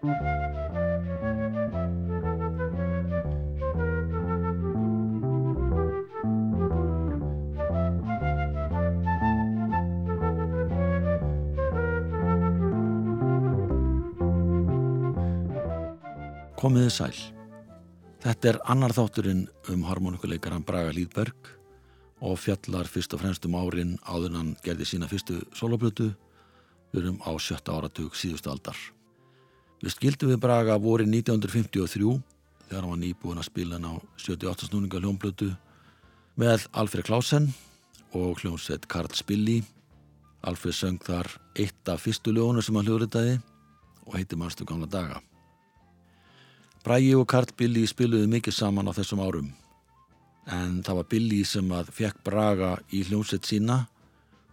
Komiði sæl. Þetta er annar þátturinn um harmonikuleikaran Braga Líðberg og fjallar fyrst og fremst um árin áður hann gerði sína fyrstu soloplötu við erum á sjötta áratug síðustu aldar. Við skildum við Braga voru 1953 þegar hann var nýbúin að spila hann á 78 snúninga hljónplötu með Alfred Klausen og hljónsett Karl Spilli. Alfred söng þar eitt af fyrstu ljónu sem hann hljóðritaði og heiti mannstu gamla daga. Brægi og Karl Billy spiluðu mikið saman á þessum árum en það var Billy sem að fekk Braga í hljómsett sína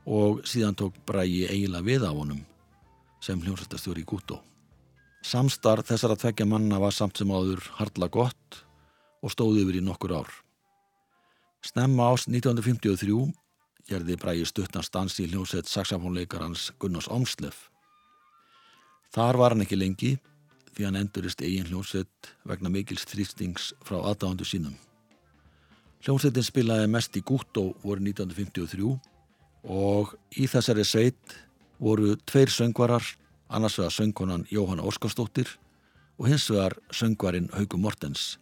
og síðan tók Brægi eiginlega við af honum sem hljómsettastjóri í Gútó. Samstarf þessar að tvekja manna var samt sem áður hardla gott og stóði yfir í nokkur ár. Snemma ás 1953 gerði Brægi stuttnans dansi í hljómsett saxafónleikarans Gunnars Omslef. Þar var hann ekki lengi því hann endurist eigin hljómsveit vegna mikils þrýstings frá aðdáðandu sínum. Hljómsveitin spilaði mest í Gúttó voru 1953 og í þessari sveit voru tveir söngvarar, annars vegar söngkonan Jóhanna Óskarsdóttir og hins vegar söngvarinn Haugur Mortens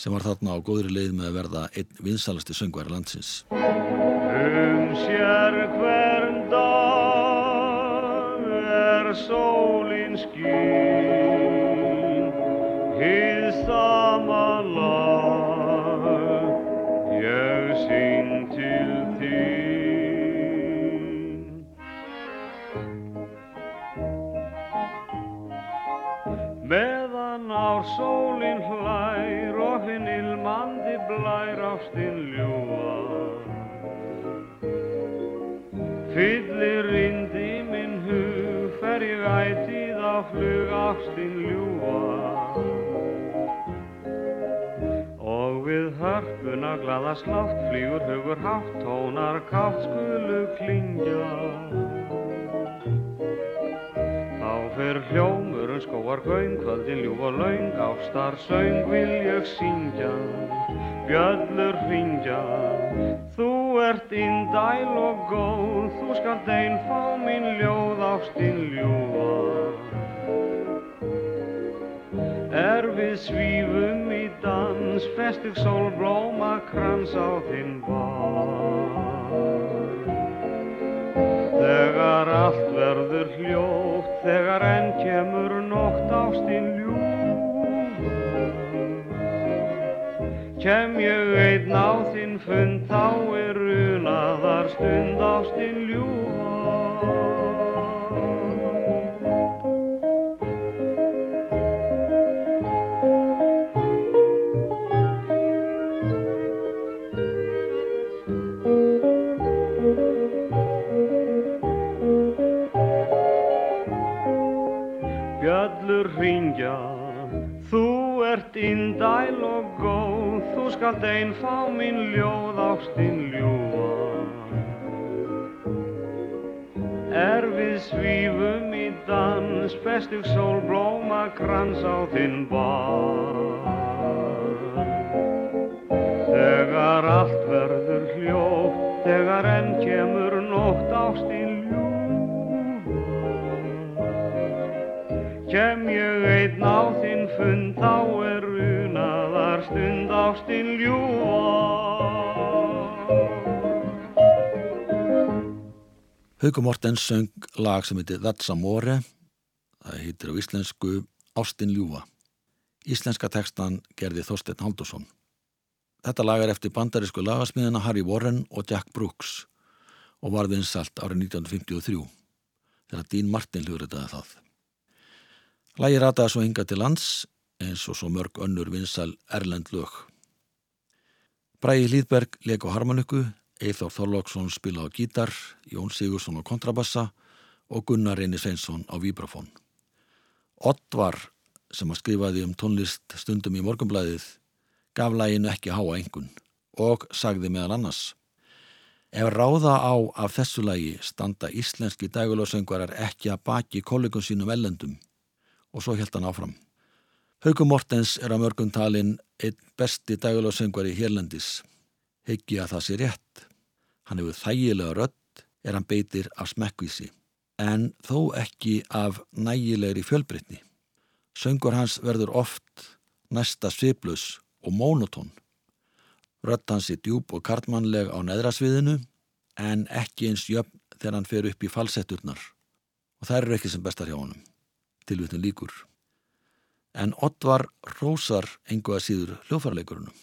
sem var þarna á góðri leið með að verða einn vinsalasti söngvari landsins. Um sér hvern dag er sólinn skýr hið sama blær ástinn ljúa fyllir indi minn hug fer ég ætið á flug ástinn ljúa hörpuna glaða slátt flýgur hugur hátt tónar kátt skulu klingja. Fer hljómurinn skóar göng kvöldin ljúf og laung ástar söng vil ég syngja bjöllur hringja Þú ert indæl og góð þú skalt einn fá mín ljóð ástinn ljúfa Er við svífum í dans, festug sólblóma krans á þinn bar. Haugur Mortens söng lag sem heitir That's Amore, það heitir á íslensku Ástinn ljúa. Íslenska tekstan gerði Þorstein Haldursson. Þetta lag er eftir bandarísku lagasmiðina Harry Warren og Jack Brooks og var vinsalt árið 1953 þegar Dean Martin hljóðritaði það. Lægi rataði svo hinga til lands eins og svo mörg önnur vinsal Erlend lög. Bræði Hlýðberg leik á harmoniku, Eithár Þorlóksson spila á gítar, Jón Sigursson á kontrabassa og Gunnar Reyni Sveinsson á vibrafón. Oddvar sem að skrifaði um tónlist stundum í morgumblæðið gaf læginu ekki háa engun og sagði meðal annars Ef ráða á af þessu lægi standa íslenski dægulóðsöngvarar ekki að baki kollegum sínum ellendum og svo held hann áfram. Hauku Mortens er að mörgum talin einn besti dagulásöngvar í Hérlendis. Heggi að það sé rétt. Hann hefur þægilega rött er hann beitir af smekkvísi, en þó ekki af nægilegri fjölbrytni. Söngur hans verður oft næsta sviplus og mónotón. Rött hans er djúb og kartmannleg á neðrasviðinu en ekki eins jöfn þegar hann fer upp í falsetturnar og það eru ekki sem bestar hjá honum, tilvittin líkur. En Oddvar rósar engu að síður hljófarleikurunum.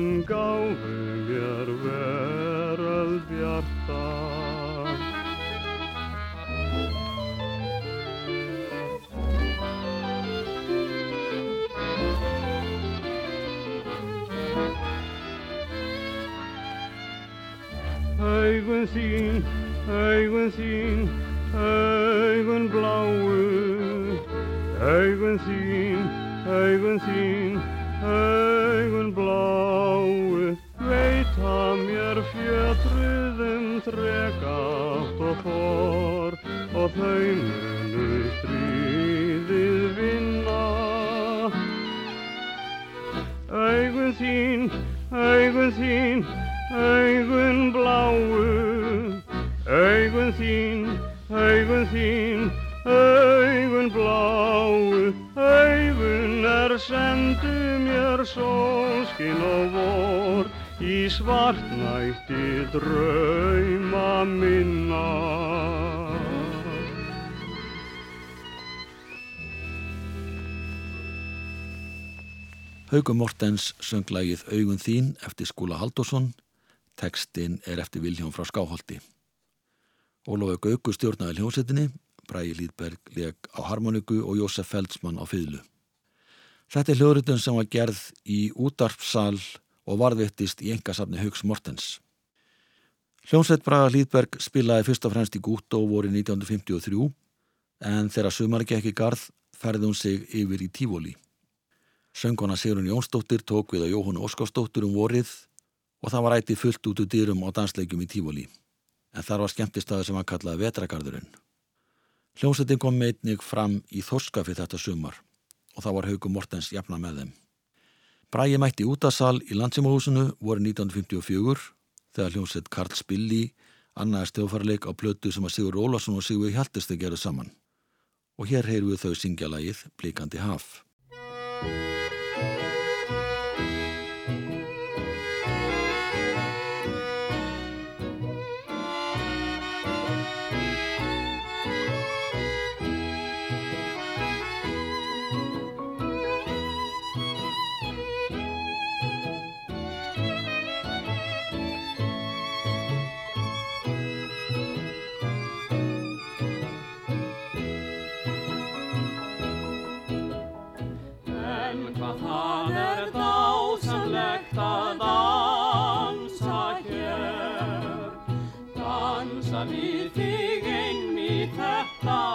En gáfu mér veröld bjarta Augun þín, augun þín, augun bláu. Augun þín, augun þín, þau munu stríðið vinna. Augun þín, augun þín, augun bláu. Augun þín, augun þín, augun bláu. Augun er sendu mér sólskin og vor. Í svartnætti drauma Hauku Mortens sönglægið Augun þín eftir Skúla Haldursson, tekstinn er eftir Viljón frá Skáholti. Ólafur Gauku stjórnaði hljómsettinni, Bræði Lýðberg leg á harmoniku og Jósef Feldsmann á fýðlu. Þetta er hljóðritun sem var gerð í útarpsal og varðvittist í engasafni Hauks Mortens. Hljómsveit Braga Lýðberg spilaði fyrst og fremst í Gútó voru 1953 en þegar sumar gekk í garð ferði hún sig yfir í Tífóli. Söngona Sigrun Jónsdóttir tók við að Jóhannu Óskarsdóttur um vorið og það var ætti fullt út úr dýrum á dansleikjum í Tífóli. En þar var skemmtistaður sem hann kallaði Vetragarðurinn. Hljómsveitin kom meitnig fram í Þorskafi þetta sumar og það var Hauku Mortens jafna með þeim. Bræi mætti útasal í landsimóhúsinu voru 1954 þegar hljómsveit Karl Spilli annaði stjófarleik á plötu sem að Sigur Ólason og Sigur Hjaltist gera saman. Og hér heyru við þau syngja lagið Blíkandi haf. í þetta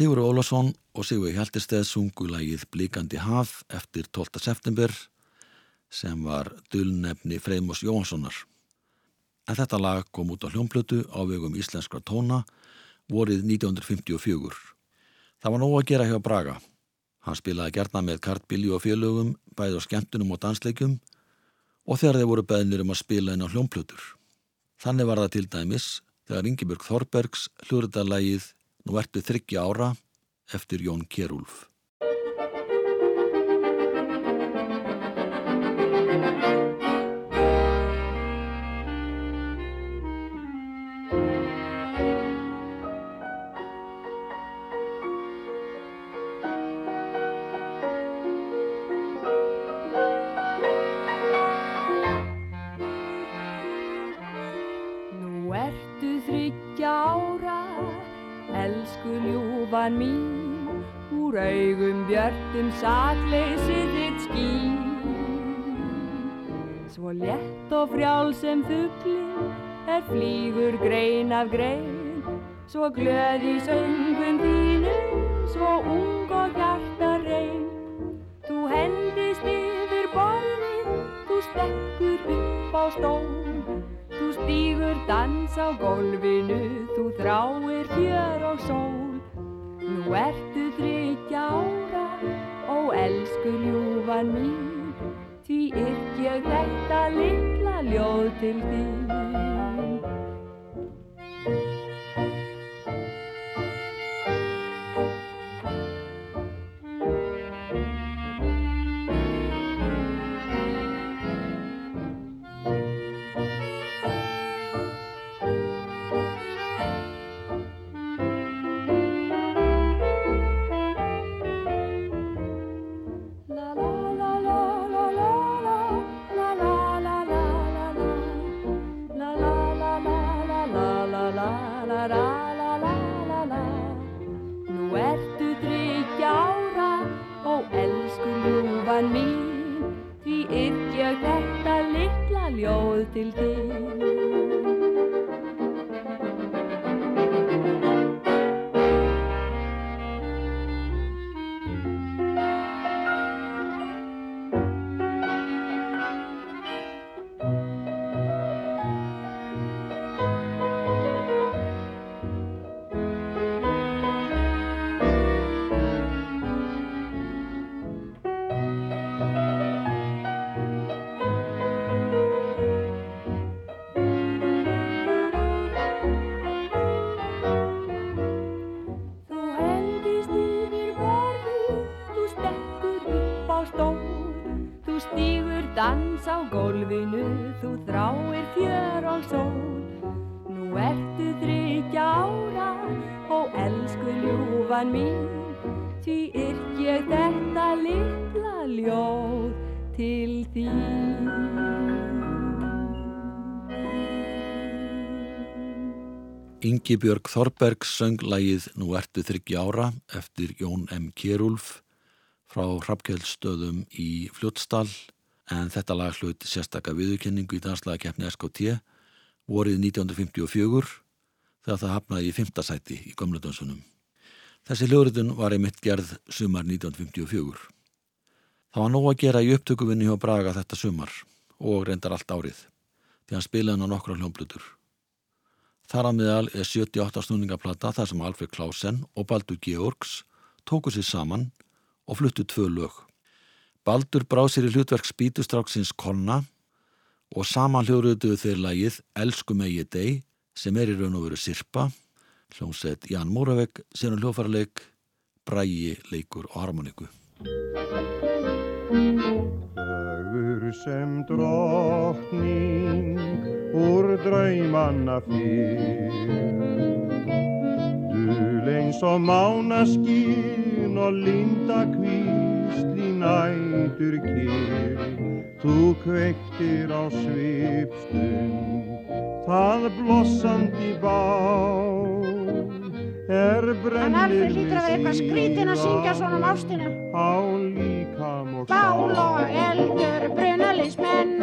Sigur Ólason og Sigur Hjaltesteð sungu lagið Blíkandi haf eftir 12. september sem var dulnefni Freymos Jóhanssonar. En þetta lag kom út á hljómblötu á vegum íslenskra tóna vorið 1954. Það var nóg að gera hjá Braga. Hann spilaði gerna með kartbíli og félögum, bæði á skemmtunum og dansleikum og þegar þeir voru beðnir um að spila inn á hljómblötur. Þannig var það til dæmis þegar Ingeborg Þorbergs hlurðarlægið Nú ertu þryggja ára eftir Jón Kjærúlf. Flýgur grein af grein. Svo glöð í söngum þínum, svo ung og hjarta reyn Þú hendist yfir borðin, þú stekkur upp á stól. Þú stýgur dans á gólfinu, þú þráir fjör og sól. Nú ertu þryggja ára og elsku ljúfan mín Því ykk ég þetta litla ljóð til þín þetta litla ljóð til þín. Ingi Björg Þorbergs söng lægið Nú ertu þryggja ára eftir Jón M. Kjærúlf frá Hrafkjöldstöðum í Fljótsdal en þetta lag hlut sérstakka viðurkenningu í danslagakeppni SKT vorið 1954 þegar það hafnaði í fymta sæti í gömledansunum. Þessi hljóðritun var einmitt gerð sumar 1954. Það var nóg að gera í upptökuvinni hjá Braga þetta sumar og reyndar allt árið því hann spilaði hann á nokkra hljómblutur. Þar að miðal er 78 snúningaplata þar sem Alfred Klausen og Baldur Georgs tóku sér saman og fluttu tvö lög. Baldur brá sér í hlutverk spítustráksins Konna og saman hljóruðuðu þeir lagið Elsku megi deg sem er í raun og veru Sirpa, hljómsett Jan Múravegg, sér um hljófarleik, Brægi, leikur og harmoniku. Fögur sem drottning úr draumanna fyrr Dul eins og mánaskín og linda kvísl í nætur kyrr Þú kveiktir á svipstund það blossandi bá er brennir Hann Alfred lítur að vera eitthvað skrítin að syngja svona um ástina. á líkam og Bál og eldur, brunalismenn,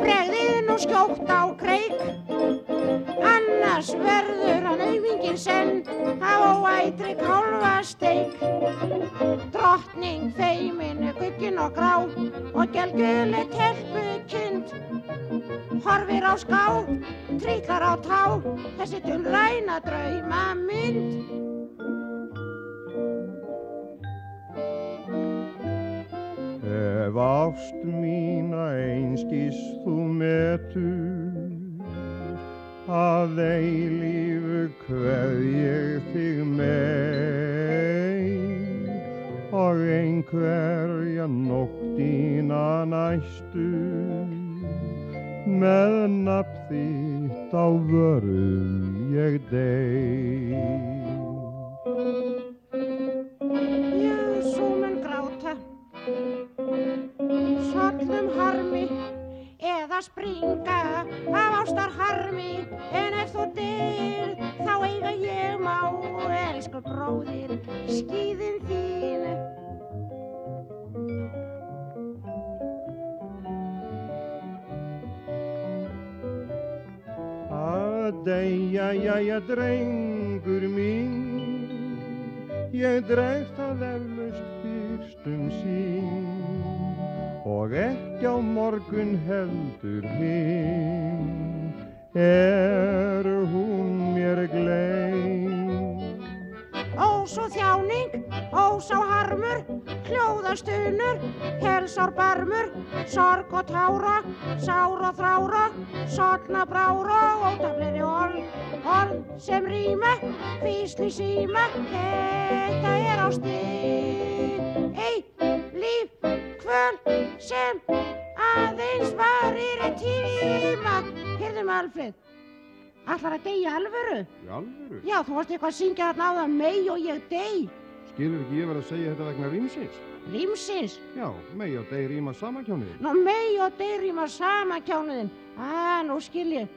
bregðið nú skjótt á kreik. Annars verður hann auðvingin senn á óætri kálfasteik. Drottning feimin, guggin og grá og gelguli telpu kind. Horfir á ská, trýtlar á tá, þessi dulræna drauma mynd. Ef ást mína einskís þú metur að eilífu kveð ég þig með og einhverja nóttina næstu með nafn þitt á vörum ég deg. Já, sú mun gráta Sollum harmi Eða springa af ástar harmi En ef þú deyr Þá eiga ég má. Elsku bróðir Skíðin þín. Að deyja, jæja, drengur mín, ég dreg það eflaust fyrst um sín og ekki á morgun heldur hinn, er hún mér gleym. Ó, svo þjáning, ó, sá harmur Hljóðastunur, helsár barmur Sorg og tára, sár og þrára Sotna brára, ótafleiri orð Orð sem rýma, físli síma Þetta er ástin Eitt líf, kvöld sem aðeins varir í tíma Heyrðum Alfred Ætlar að deyja alvöru? Í alvöru? Já, þú varst eitthvað að syngja þarna á það mei og ég dey. Skilur ekki ég verið að segja þetta vegna rýmsins? Rímsins. Já, megi og deg rýma samankjónið. Nú mei og dey rýma sama kjánuðin. Á, nú skil ég.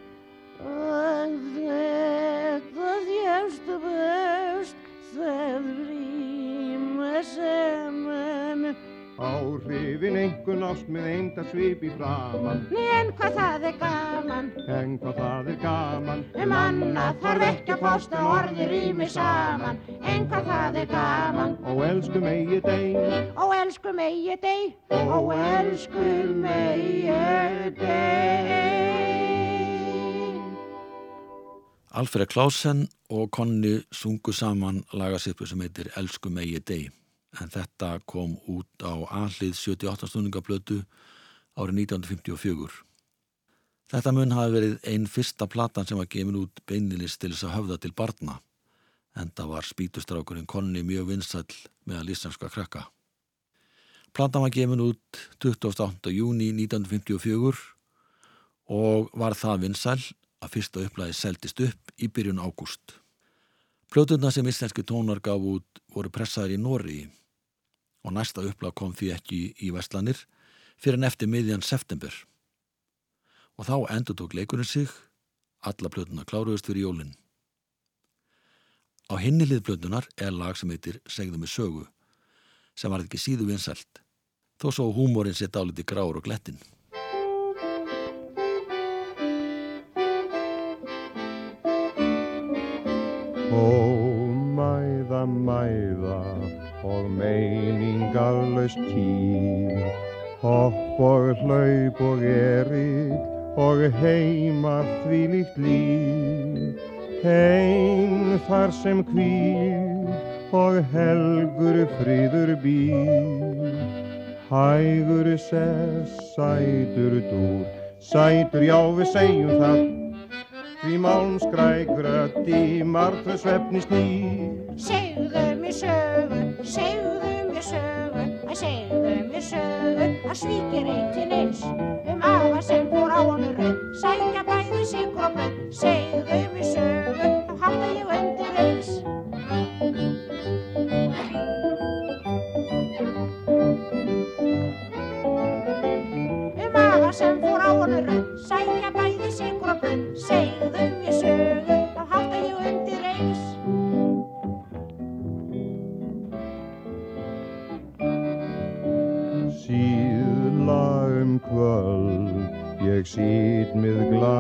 Þetta þjæfst best, það rýma saman. Áhrifin einhvern ást með einda svip í framann En hvað það er gaman. En hvað það er gaman. Um annað þarf ekki að fást að orði rými saman. En hvað það er gaman. Ó elsku megi deg Ó elsku megi deg Ó elsku megi deg Alfred Klausen og Konni sungu saman lagasippu sem heitir Elsku megi deg en þetta kom út á aðlið 78 stundingablötu árið 1954. Þetta mun hafi verið einn fyrsta platan sem var gefin út beinilis til þess að höfða til barna en það var spítustrákurinn Konni mjög vinsall með að lísnarska krakka. Platan var gefin út 28. júni 1954 og var það vinsall að fyrsta upplæði seldist upp í byrjun ágúst. Plötuna sem íslenski tónar gaf út voru pressaður í Nóri og næsta upplæð kom því ekki í Vestlanir fyrir en eftir miðjan september. Og þá endur tók leikurinn sig, alla plötuna kláruðust fyrir jólinn. Á hinni hlið plötunar er lag sem heitir Segðu mig sögu, sem var ekki síðu vinsælt, þó svo húmórin sett áliti gráur og glettin. Ó mæða mæða og meiningarlaust kýr Hopp og hlaup og erill og heima því líkt líf. Heim þar sem kvíl og helgur friður býr. Hægur sess, sætur dúr, sætur já við segjum það Því málmskrækur að dímar þau svefni snýr Segðu mér sögu, segðu mér sögu Æ, segðu mér sögu að svíkir eitinn eins Um afa sem fór á raun Sækja bæði sigur og bönn Segðu mér sögu,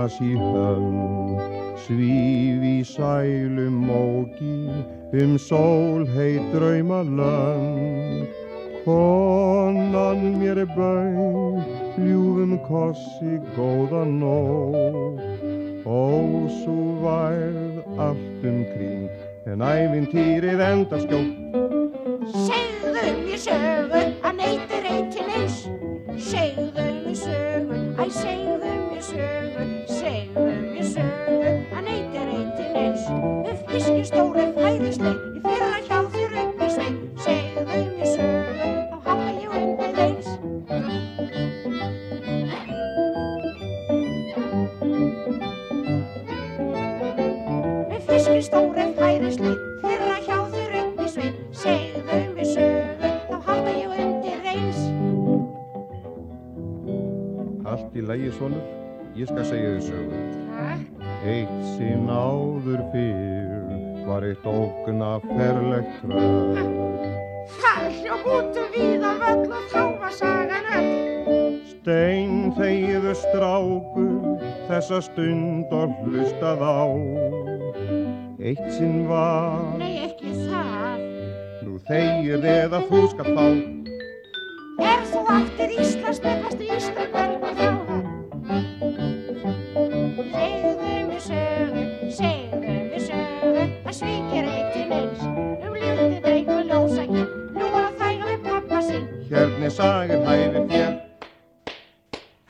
glas í hönd, svíf í sælum móki um sólheit drauma lönd. Konan mér bauð, ljúfum kossi góða nóg, ó svo værð allt um kring, en æfintýrið enda skjótt. Segðu mér sögu að neytir eitinn eins Segðu mér sögu, æ segðu mér sögu Segðu mér sögu. Að neytir eitinn eins Ef fiski stóri sonur, ég skal segja þið sögu. Takk Eitt sinn áður fyrr var eitt ógna ferlegt tröð. Það hljóf út um víða völl og þá var sagan öll. Stein þegiðu strákur þessa stund og hlustað á. Eitt sinn var, Nei, ekki það. nú þegir eða þú skal fá. Er þú aftur Íslands nefnastu Íslandberg og þá? Hérna er sagir hæfi fér.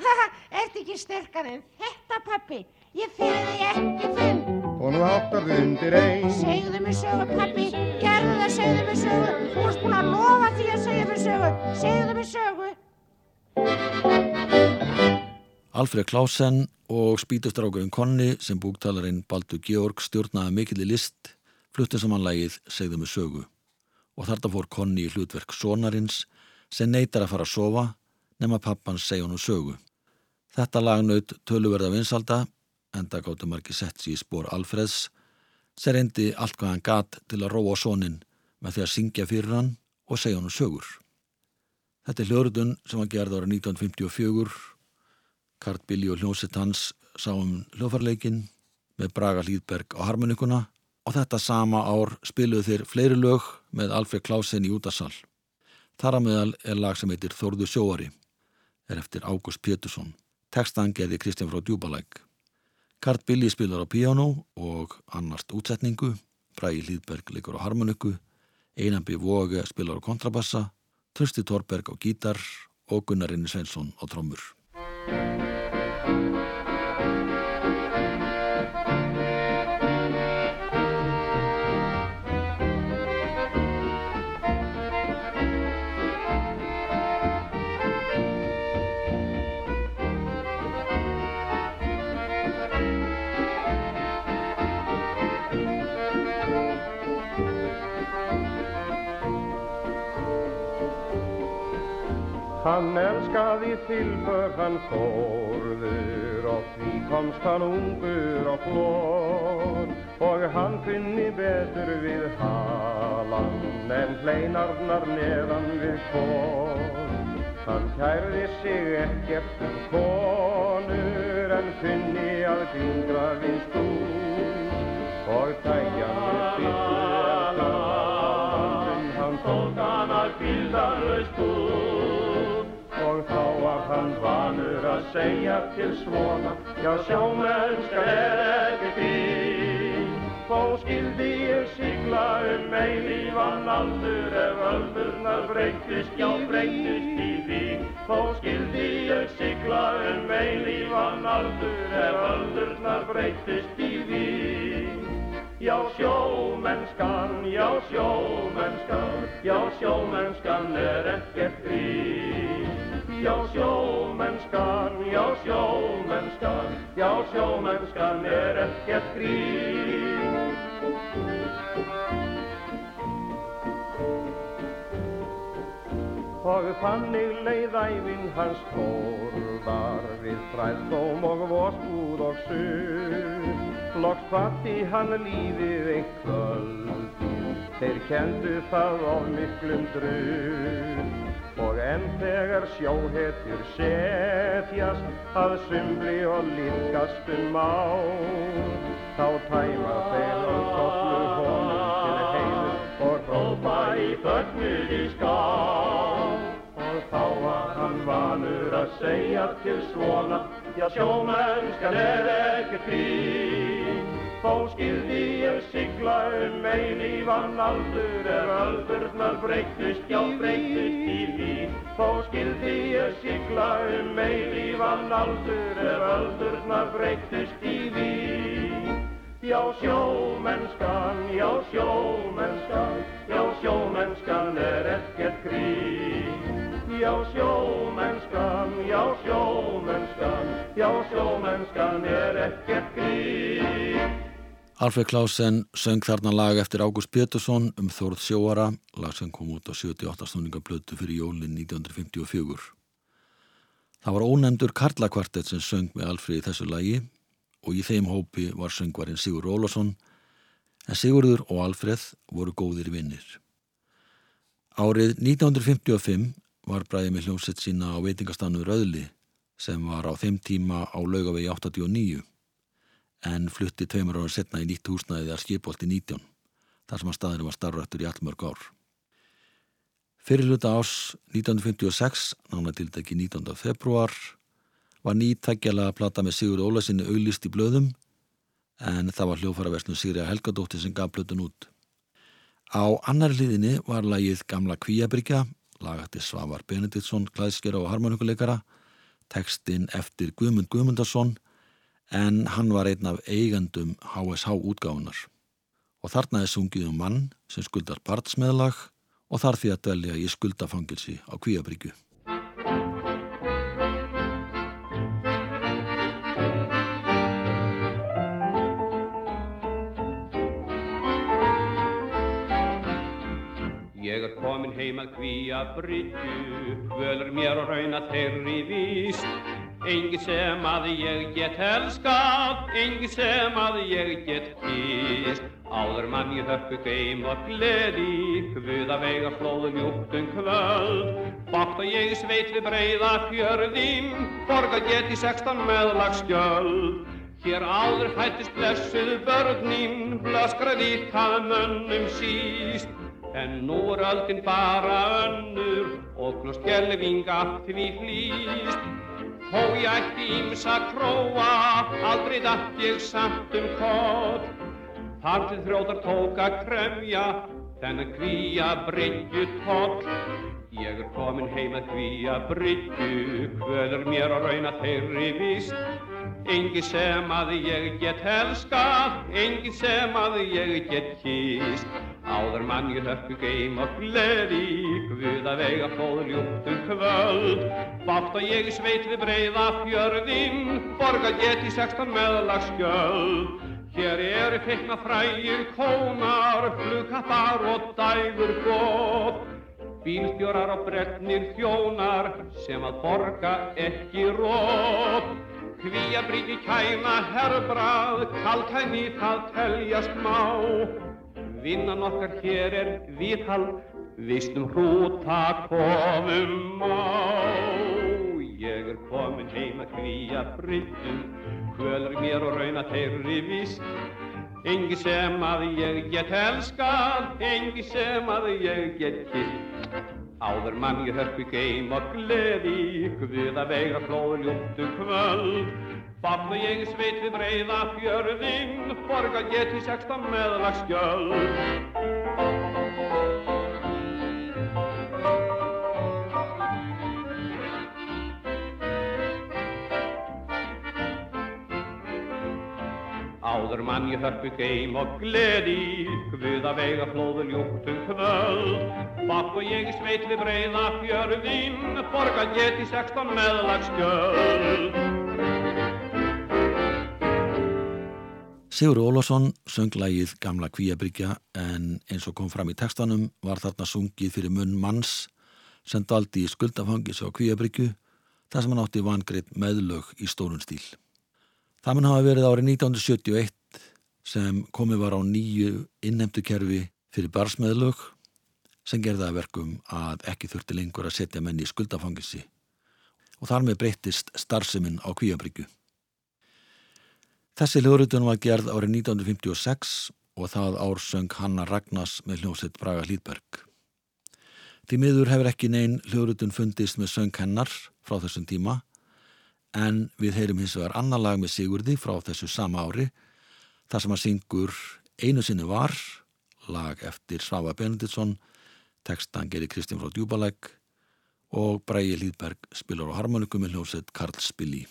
Haha, ert ekki sterkar en þetta pappi? Ég fyrir því ekki finn. Og nú áttar þið undir einn. Segðu mér sögu, pappi, gerðu það, segðu mér sögu. Þú varst búin að lofa því að segja mér sögu. Segðu mér sögu. Alfred Klausen og spítustrákurinn Konni sem búktalarinn Baldur Georg stjórnaði mikill í list fluttu saman lagið Segðu mig sögu og þarna fór Konni í hlutverk sonarins sem neytar að fara að sofa nema pappans segja honum sögu. Þetta lag naut töluverða vinsalda en það gáttu margi sett sér í spór Alfreds sem reyndi allt hvað hann gat til að róa sonin með því að syngja fyrir hann og segja honum sögur. Þetta er hljóðrutun sem var gerð ára 1954. Kart Billy og hljómsett hans sá um hljóðfarleikin með Braga Hlýðberg á harmonikuna og þetta sama ár spiluðu þeir fleiri lög með Alfred Klausen í útasal. Þar að meðal er lag sem heitir Þórðu sjóari, er eftir Ágúst Pétursson. Tekstan gerði Kristján frá Djúbalæk. Kart Billy spilar á piano og annarst útsetningu, Bragi Hlýðberg leikur á harmoniku, Einanbi Vóge spilar á kontrabassa, Trösti Torberg á gítar og Gunnar Inni Sveinsson á trommur. Hann elskaði tilför hann þórður og því komst hann ungur og flór. Og hann kunni betur við halan en hleinarnar neðan við kór. Hann kærði sig ekkert um konur en kunni að gingra við stúr. Og tæja með byttu en það hann tók hann að kvildarlaust úr og segja til svona Já, sjómennska er ekki grín Þó skildi ég sigla um eilífan aldur ef öldurnar breytist, já breytist í vín Þó skildi ég sigla um eilífan aldur ef öldurnar breytist í vín Já, sjómennskan, já, sjómennskan, já, sjómennskan er ekkert grín Já, sjómennskan, já, sjómennskan, já, sjómennskan er ekkert grín. Og þannig leið æfinn hans tórðar við fræðdóm og vorskúð og suð. Loks kvatti hann lífið eitt kvöldin, þeir kendu það of miklum druð. Og enn þegar sjóhetjur setjast að sumri og lífgast um á, þá tæma þeir og kollu honum til heilu og rópa í fögnuð í ská. Og þá var hann vanur að segja til svona, já sjómennskan er ekkert grín. Þó skildi ég sigla um eilífan aldur ef öldurnar breytist, já breytist í vín. Þó skildi ég sigla um eilífan aldur ef öldurnar breytist í vín. Já sjómennskan, já sjómennskan, já sjómennskan er ekkert grín. Já sjómennskan, já sjómennskan, já sjómennskan er ekkert grín. Alfred Klausen söng þarna lag eftir Ágúst Pétursson um Þórð sjóara, lag sem kom út á 78 stundingablötu fyrir jólinn 1954. Það var ónefndur Karlakvartett sem söng með Alfred í þessu lagi og í þeim hópi var söngvarinn Sigur Rólasson en Sigurður og Alfred voru góðir vinnir. Árið 1955 var bræðið með hljómsett sína á veitingastannu Röðli sem var á þeim tíma á laugavegi 89 en flutti tveimur ára setna í nýtt húsnæðið að skipolti 19 þar sem að staðinu var starfrættur í allmörg ár. Fyrirluta ás 1956, nána tildegi 19. februar, var nýttækjala að plata með Sigur Ólasinni auglist í blöðum en það var hljófaraversnu Sigri Helgadóttir sem gaf blöðun út. Á annar liðinni var lagið Gamla Kvíabryggja, lagati Svavar Benediktsson, klæðskera og harmonikuleikara, tekstinn eftir Guðmund Guðmundarsson en hann var einn af eigandum HSH útgáðunar. Og þarna er sungið um mann sem skuldar partsmeðlag og þar því að dvelja í skuldafangilsi á Kvíabryggju. Ég er komin heim að kvíja bryggju, völur mér og rauna þeirri víst. Engi sem að ég get elskað, engi sem að ég get kýst. Áður mann ég hörpu geim og gleði, Guða vega flóðu ljúptum kvöld. Bátt og ég sveit við breyða fjörðin, Borga geti sextan meðlagsgjöld. Hér áður fættist blessuð börnin, Blöskraði það mönnum síst. En nú er öldin bara önnur og glust gelving allt við Þó ég ætti ímsa króa, aldrei dætt ég samt um koll. Þar til þrótar tók að kremja, þennan kvíja bryggju toll. Ég er komin heim að kvíja bryggju, hvöður mér að rauna þeirri vist. Engi sem að ég get helskað, engi sem að ég get kýst. Áður mann ég hörpu geim og gleði, Guð að vega flóður ljúptum kvöld. Bátt og ég sveit við breyða fjörðin, Borga geti sextan meðlagsgjöld. Hér eru feikna frægir kónar, Flugkappar og dægur góð. Bílstjórar og brennir þjónar, Sem að borga ekki rót. Hví að bríki kæna herbrað, Kalkæni það teljast má. Vinnan okkar hér er viðhald, vistum hrúta komum á. Ég er komin heim að kvíja bryttum, hvölur mér og rauna þeirri vist. Engi sem að ég get elskað, engi sem að ég get kýrt. Áður mann ég hörpu geim og gleði, Guða vega flóður ljúttu kvöld. Bátt og ég sveit við breyða fjörðin, borga geti sextan meðlagsgjöld. Áður mann ég hörpu geim og gleði, Guða vega flóður ljúttu kvöld. Bátt og ég sveit við breyða fjörðin, borga geti sextan meðlagsgjöld. Sigur Ólásson söng lægið Gamla Kvíabryggja en eins og kom fram í textanum var þarna sungið fyrir munn manns sem daldi í skuldafangis á Kvíabryggju þar sem hann átti vangreitt meðlög í stórun stíl. Það mun hafa verið árið 1971 sem komið var á nýju innheimtukerfi fyrir barsmeðlög sem gerði að verkum að ekki þurfti lengur að setja menni í skuldafangisi og þar með breyttist starfseminn á Kvíabryggju. Þessi hljóðrutun var gerð árið 1956 og það ár söng Hanna Ragnars með hljómsveit Braga Hlýðberg. Því miður hefur ekki neinn hljóðrutun fundist með söng hennar frá þessum tíma en við heyrum hins vegar annar lag með Sigurði frá þessu sama ári þar sem að syngur Einu sinni var, lag eftir Svafa Benediktsson, tekstan gerir Kristján frá Djúbalæk og Brægi Hlýðberg spilar á harmonikum með hljómsveit Karl Spilli.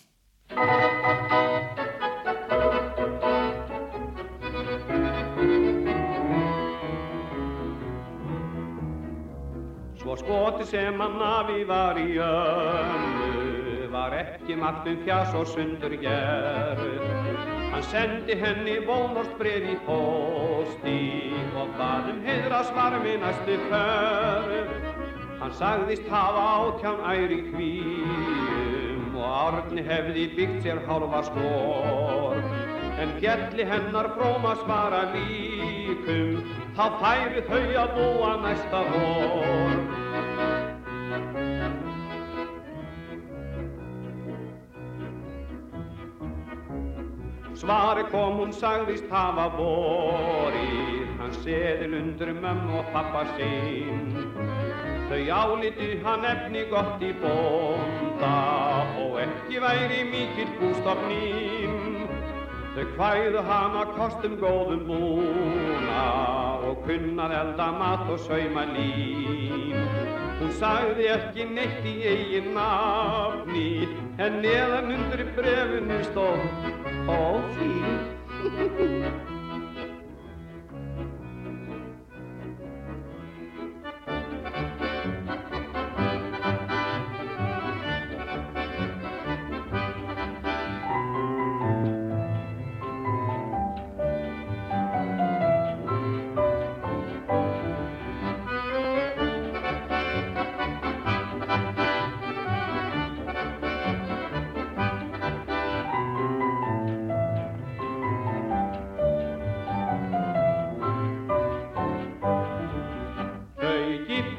Svo skoti sem hann afi var í önnu var ekki margt um fjas og sundur gerð. Hann sendi henni bónost breyð í pósti og baðum heiðra svarmi næstu förð. Hann sagðist hafa átján æri kvíum og árni hefði byggt sér hálfa skor. En fjalli hennar fróma svara líkum, þá færi þau að búa næsta vor. Svari kom hún sagðist hafa vorið, hann seðil undir mömmu og pappa sinn. Þau áliti hann efni gott í bónda og ekki væri mikill bústofninn. Þau kvæðu hana kostum góðum búna og kunnað elda mat og sauma lín. Hún sagði ekki neitt í eigin nafni en neðan undir brefinu stóð og því.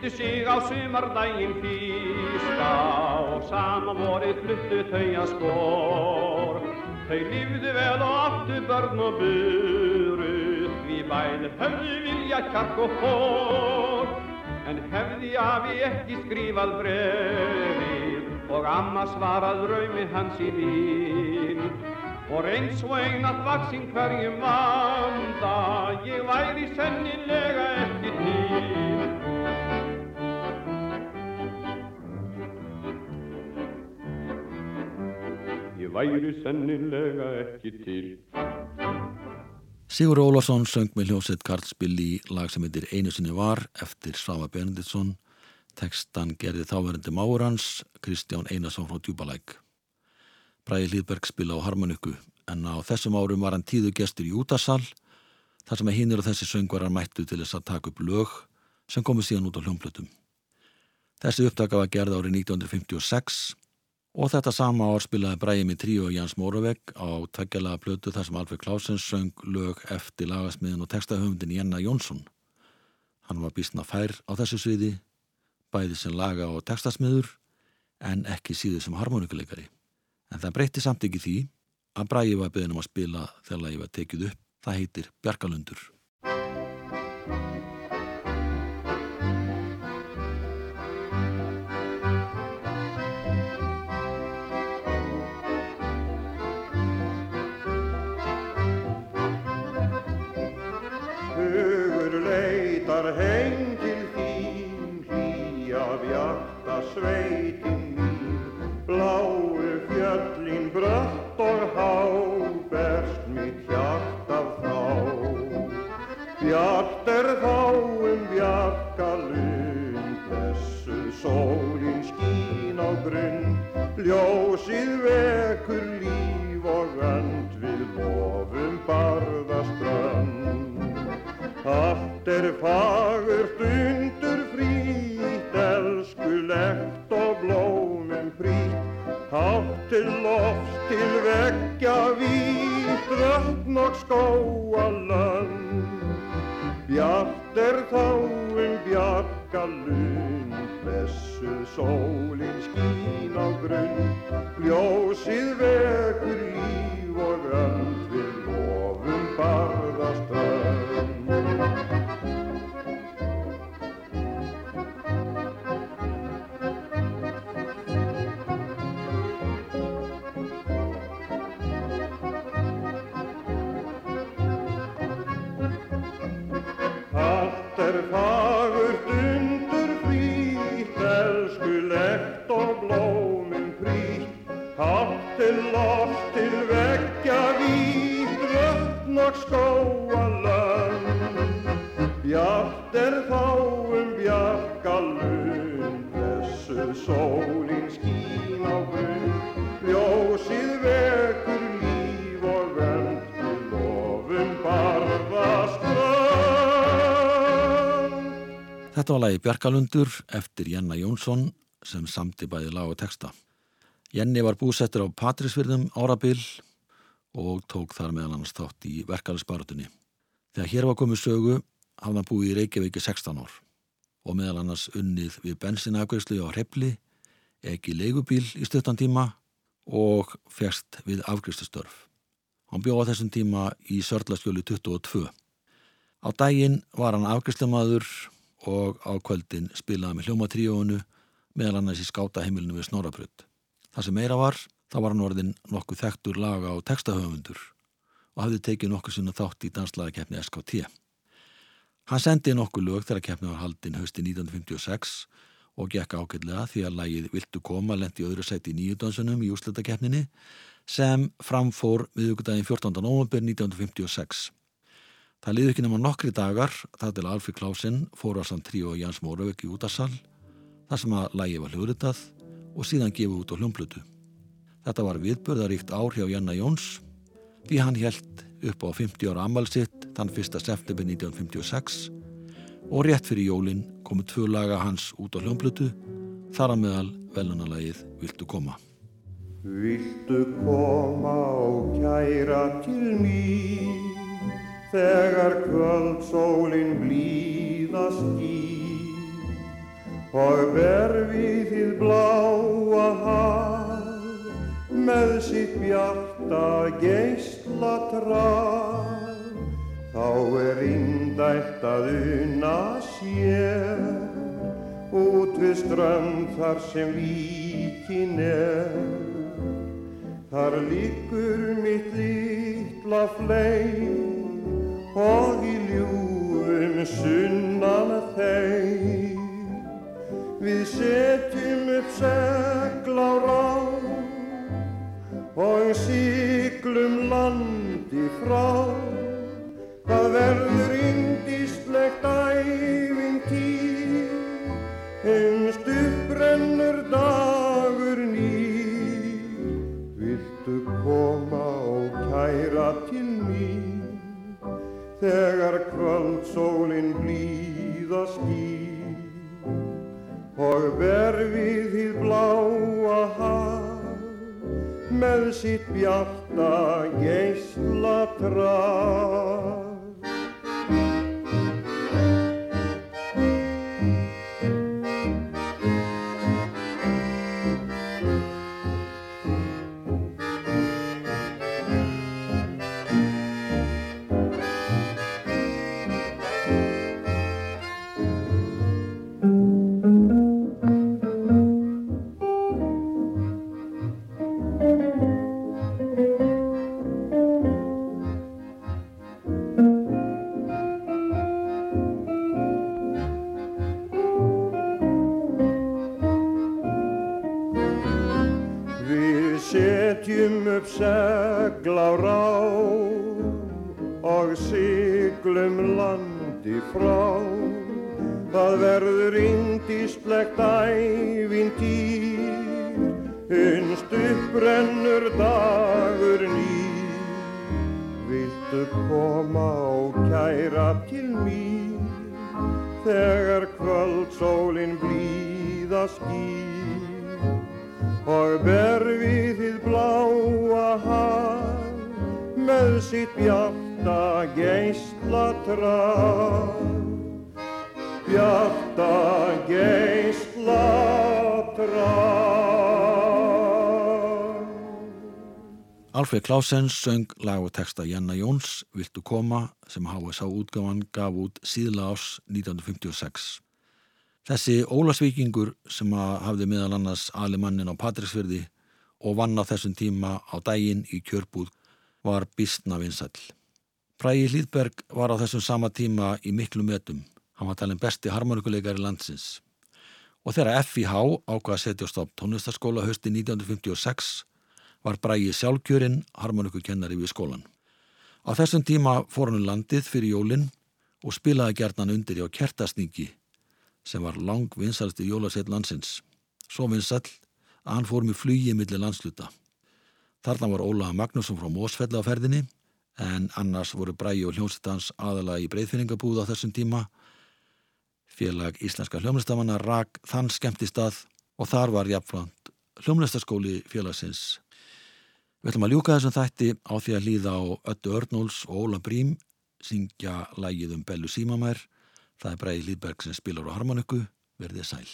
Skildu sig á sumardaginn fyrsta og sama vorið fluttu þau að skor. Þau lífðu vel og áttu börn og buruð, við bæði höfðu vilja kjark og hór. En hefði afi ekki skrifað brefið og amma svarað raumi hans í vín. Og eins og einat vaksinn hverjum vanda, ég væri sennilega væri sennilega ekki til. Sigur Ólafsson söng með hljómsveit Karlsbill í lag sem heitir Einu sinni var eftir Svafa Benediktsson. Tekstan gerði þáverandi máur hans, Kristján Einarsson frá Djúbalæk. Bræði Hlýðberg spila á harmoniku en á þessum árum var hann tíðu gestur í útasal þar sem að hinnir og þessi söngvarar mættu til þess að taka upp lög sem komu síðan út á hljómblötum. Þessi upptaka var gerð árið 1956 og þetta sama ár spilaði Bræði með tríu og Jans Móravegg á tveggjalaða blötu þar sem Alfred Clausen söng lög eftir lagasmiðin og textahöfundin Jenna Jónsson. Hann var bísna fær á þessu sviði, bæði sem laga og textasmiður en ekki síður sem harmonikuleikari. En það breytti samt ekki því að Bræði var beðin um að spila þegar lagi var tekið upp. Það heitir Bjarkalundur. Doctor, how? Bjarkalundur eftir Jenna Jónsson sem samti bæði lag og texta. Jenni var búsettur á Patrísfyrðum árabil og tók þar meðal annars þátt í verkalisbarutunni. Þegar hér var komið sögu hafði hann búið í Reykjavík í 16 ár og meðal annars unnið við bensinafgreyslu á Hrepli, ekki leigubíl í stuttan tíma og fjerst við afgreystustörf. Hann bjóða þessum tíma í Sörlaskjölu 22. Á daginn var hann afgreyslumadur og á kvöldin spilaði með hljómatríónu meðal annars í skátaheimilinu við Snorabrödd. Það sem meira var, þá var hann orðin nokkuð þekktur laga og textahöfundur og hafði tekið nokkuð sinna þátt í danslagakeppni SKT. Hann sendi nokkuð lög þegar keppni var haldin hösti 1956 og gekk ákveðlega því að lagið Viltu koma lendi öðru sæti í nýjudansunum í úsletakeppninni sem framfór miðugudaginn 14. november 1956. Það liði ekki nema nokkri dagar þar til Alfred Klausen fór á samt tríu og Jans Móravögg í útarsal þar sem að lægi var hljóðritað og síðan gefið út á hljómblötu. Þetta var viðbörðaríkt ár hjá Janna Jóns því hann held upp á 50 ára ammalsitt þann 1. september 1956 og rétt fyrir jólin komu tvö laga hans út á hljómblötu þar að meðal velunarlagið Viltu koma. Viltu koma og kæra til mín þegar kvöldsólin blíðast í og verfið þið bláa haf með sitt bjarta geysla traf þá er indælt að unna sér út við strönd þar sem víkin er. Þar líkur mitt litla fleim og í ljúfum sunnan þeim. Við setjum upp segl á rá og siglum landi frá. Það verður indíslegt Viltu koma og kæra til mín, þegar kvöldsólinn blíða skýr og berfið þið bláa haf með sitt bjarta geysla traf. Bjarta geysla traf. Alfred Clausens söng lag og texta Janna Jóns, Viltu koma, sem HSH útgáfan gaf út síðla ás 1956. Þessi Ólasvíkingur sem hafði meðal annars alimannin á Patrísfjörði og vann á þessum tíma á daginn í kjörbúð var Bísna Vinsall. Bræði Hlýðberg var á þessum sama tíma í miklu metum. Hann var talin besti harmonikuleikari landsins. Og þegar FIH ákvaða að setja á stopp tónlistaskóla hösti 1956 var Bræði sjálfkjörinn harmonikukennari við skólan. Á þessum tíma fór hann landið fyrir jólinn og spilaði gerðnan undir á kertasningi sem var lang vinsalsti jólasett landsins. Svo vinsall að hann fór með flugi millir landsluta. Þarna var Ólaða Magnússon frá Mósfelli á ferðinni en annars voru Bræi og hljómsveitans aðala í breyðfinningabúð á þessum tíma. Félag Íslenska hljómlistamanna rak þann skemmti stað og þar var jafnframt hljómlistaskóli félagsins. Við ætlum að ljúka þessum þætti á því að líða á Öttu Örnóls og Óla Brím syngja lægið um Bellu Símamær. Það er Bræði Lýðberg sem spilar á harmoniku, verðið sæl.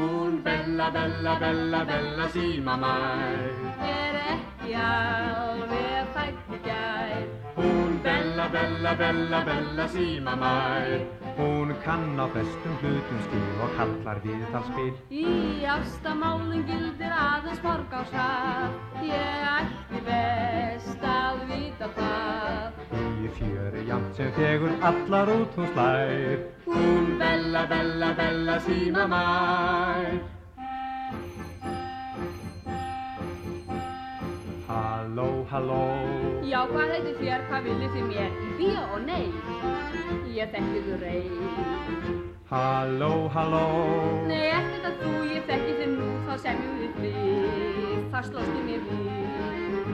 Hún bella, bella, bella, bella síma mær Er ekki alveg fætt gær Hún bella, bella, bella, bella síma mær Hún kann á bestum hlutum skil og kallar viðtalspil. Í ástamálum gildir aðeins morgáshaf, ég ætti best að vita það. Í fjöri jamt sem þegur allar út hún slær. Hún bella, bella, bella síma mær. Halló, halló. Já, hvað heitir þér, hvað viljið þið mér? Í bíó og nei. Ég þekki þú rey. Halló, halló. Nei, ekkert að þú, ég þekki þið nú, þá semjum við við. Það slóst ég mér við.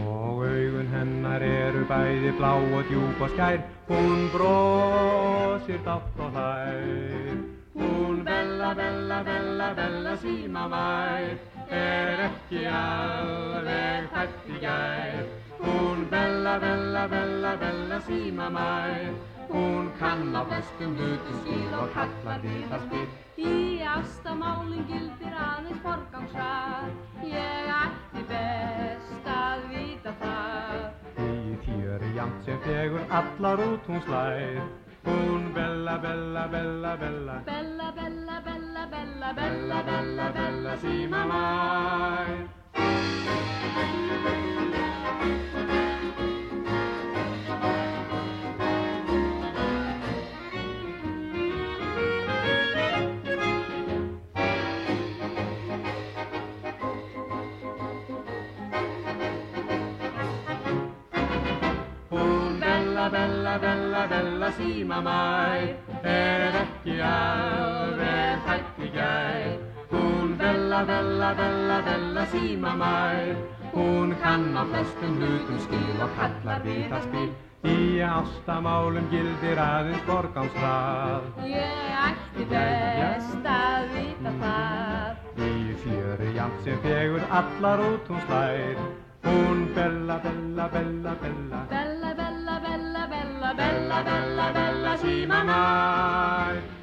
Og augun hennar eru bæði blá og djúb og skær. Hún brosir dátt og hlær. Hún bella, Bella, bella, bella, bella símamær er ekki alveg hætt í gær. Hún bella, bella, bella, bella símamær, hún kann á flestum hlutum skil og kallar við það spil. Í ástamálinn gildir aðeins forgangsrað, ég ætti best að vita það. Í fjöri jant sem fegur allar út hún slær, hún bella, bella, bella, bella, Bella, bella, bella, bella, bella, bella, bella símamær. Hún bella, bella, bella, bella símamær er ekki alveg hætt í gær. Hún bella, bella, bella, bella símamær, hún kann á flestum hlutum skil og kallar við það spil. Í ástamálum gildir aðeins borgámsrað, Ég ætti best að vita það. í fjöri jant sem fegur allar út hún slær. Hún bella, bella, bella, bella, Bella, bella, bella, bella, bella, bella, bella símamær.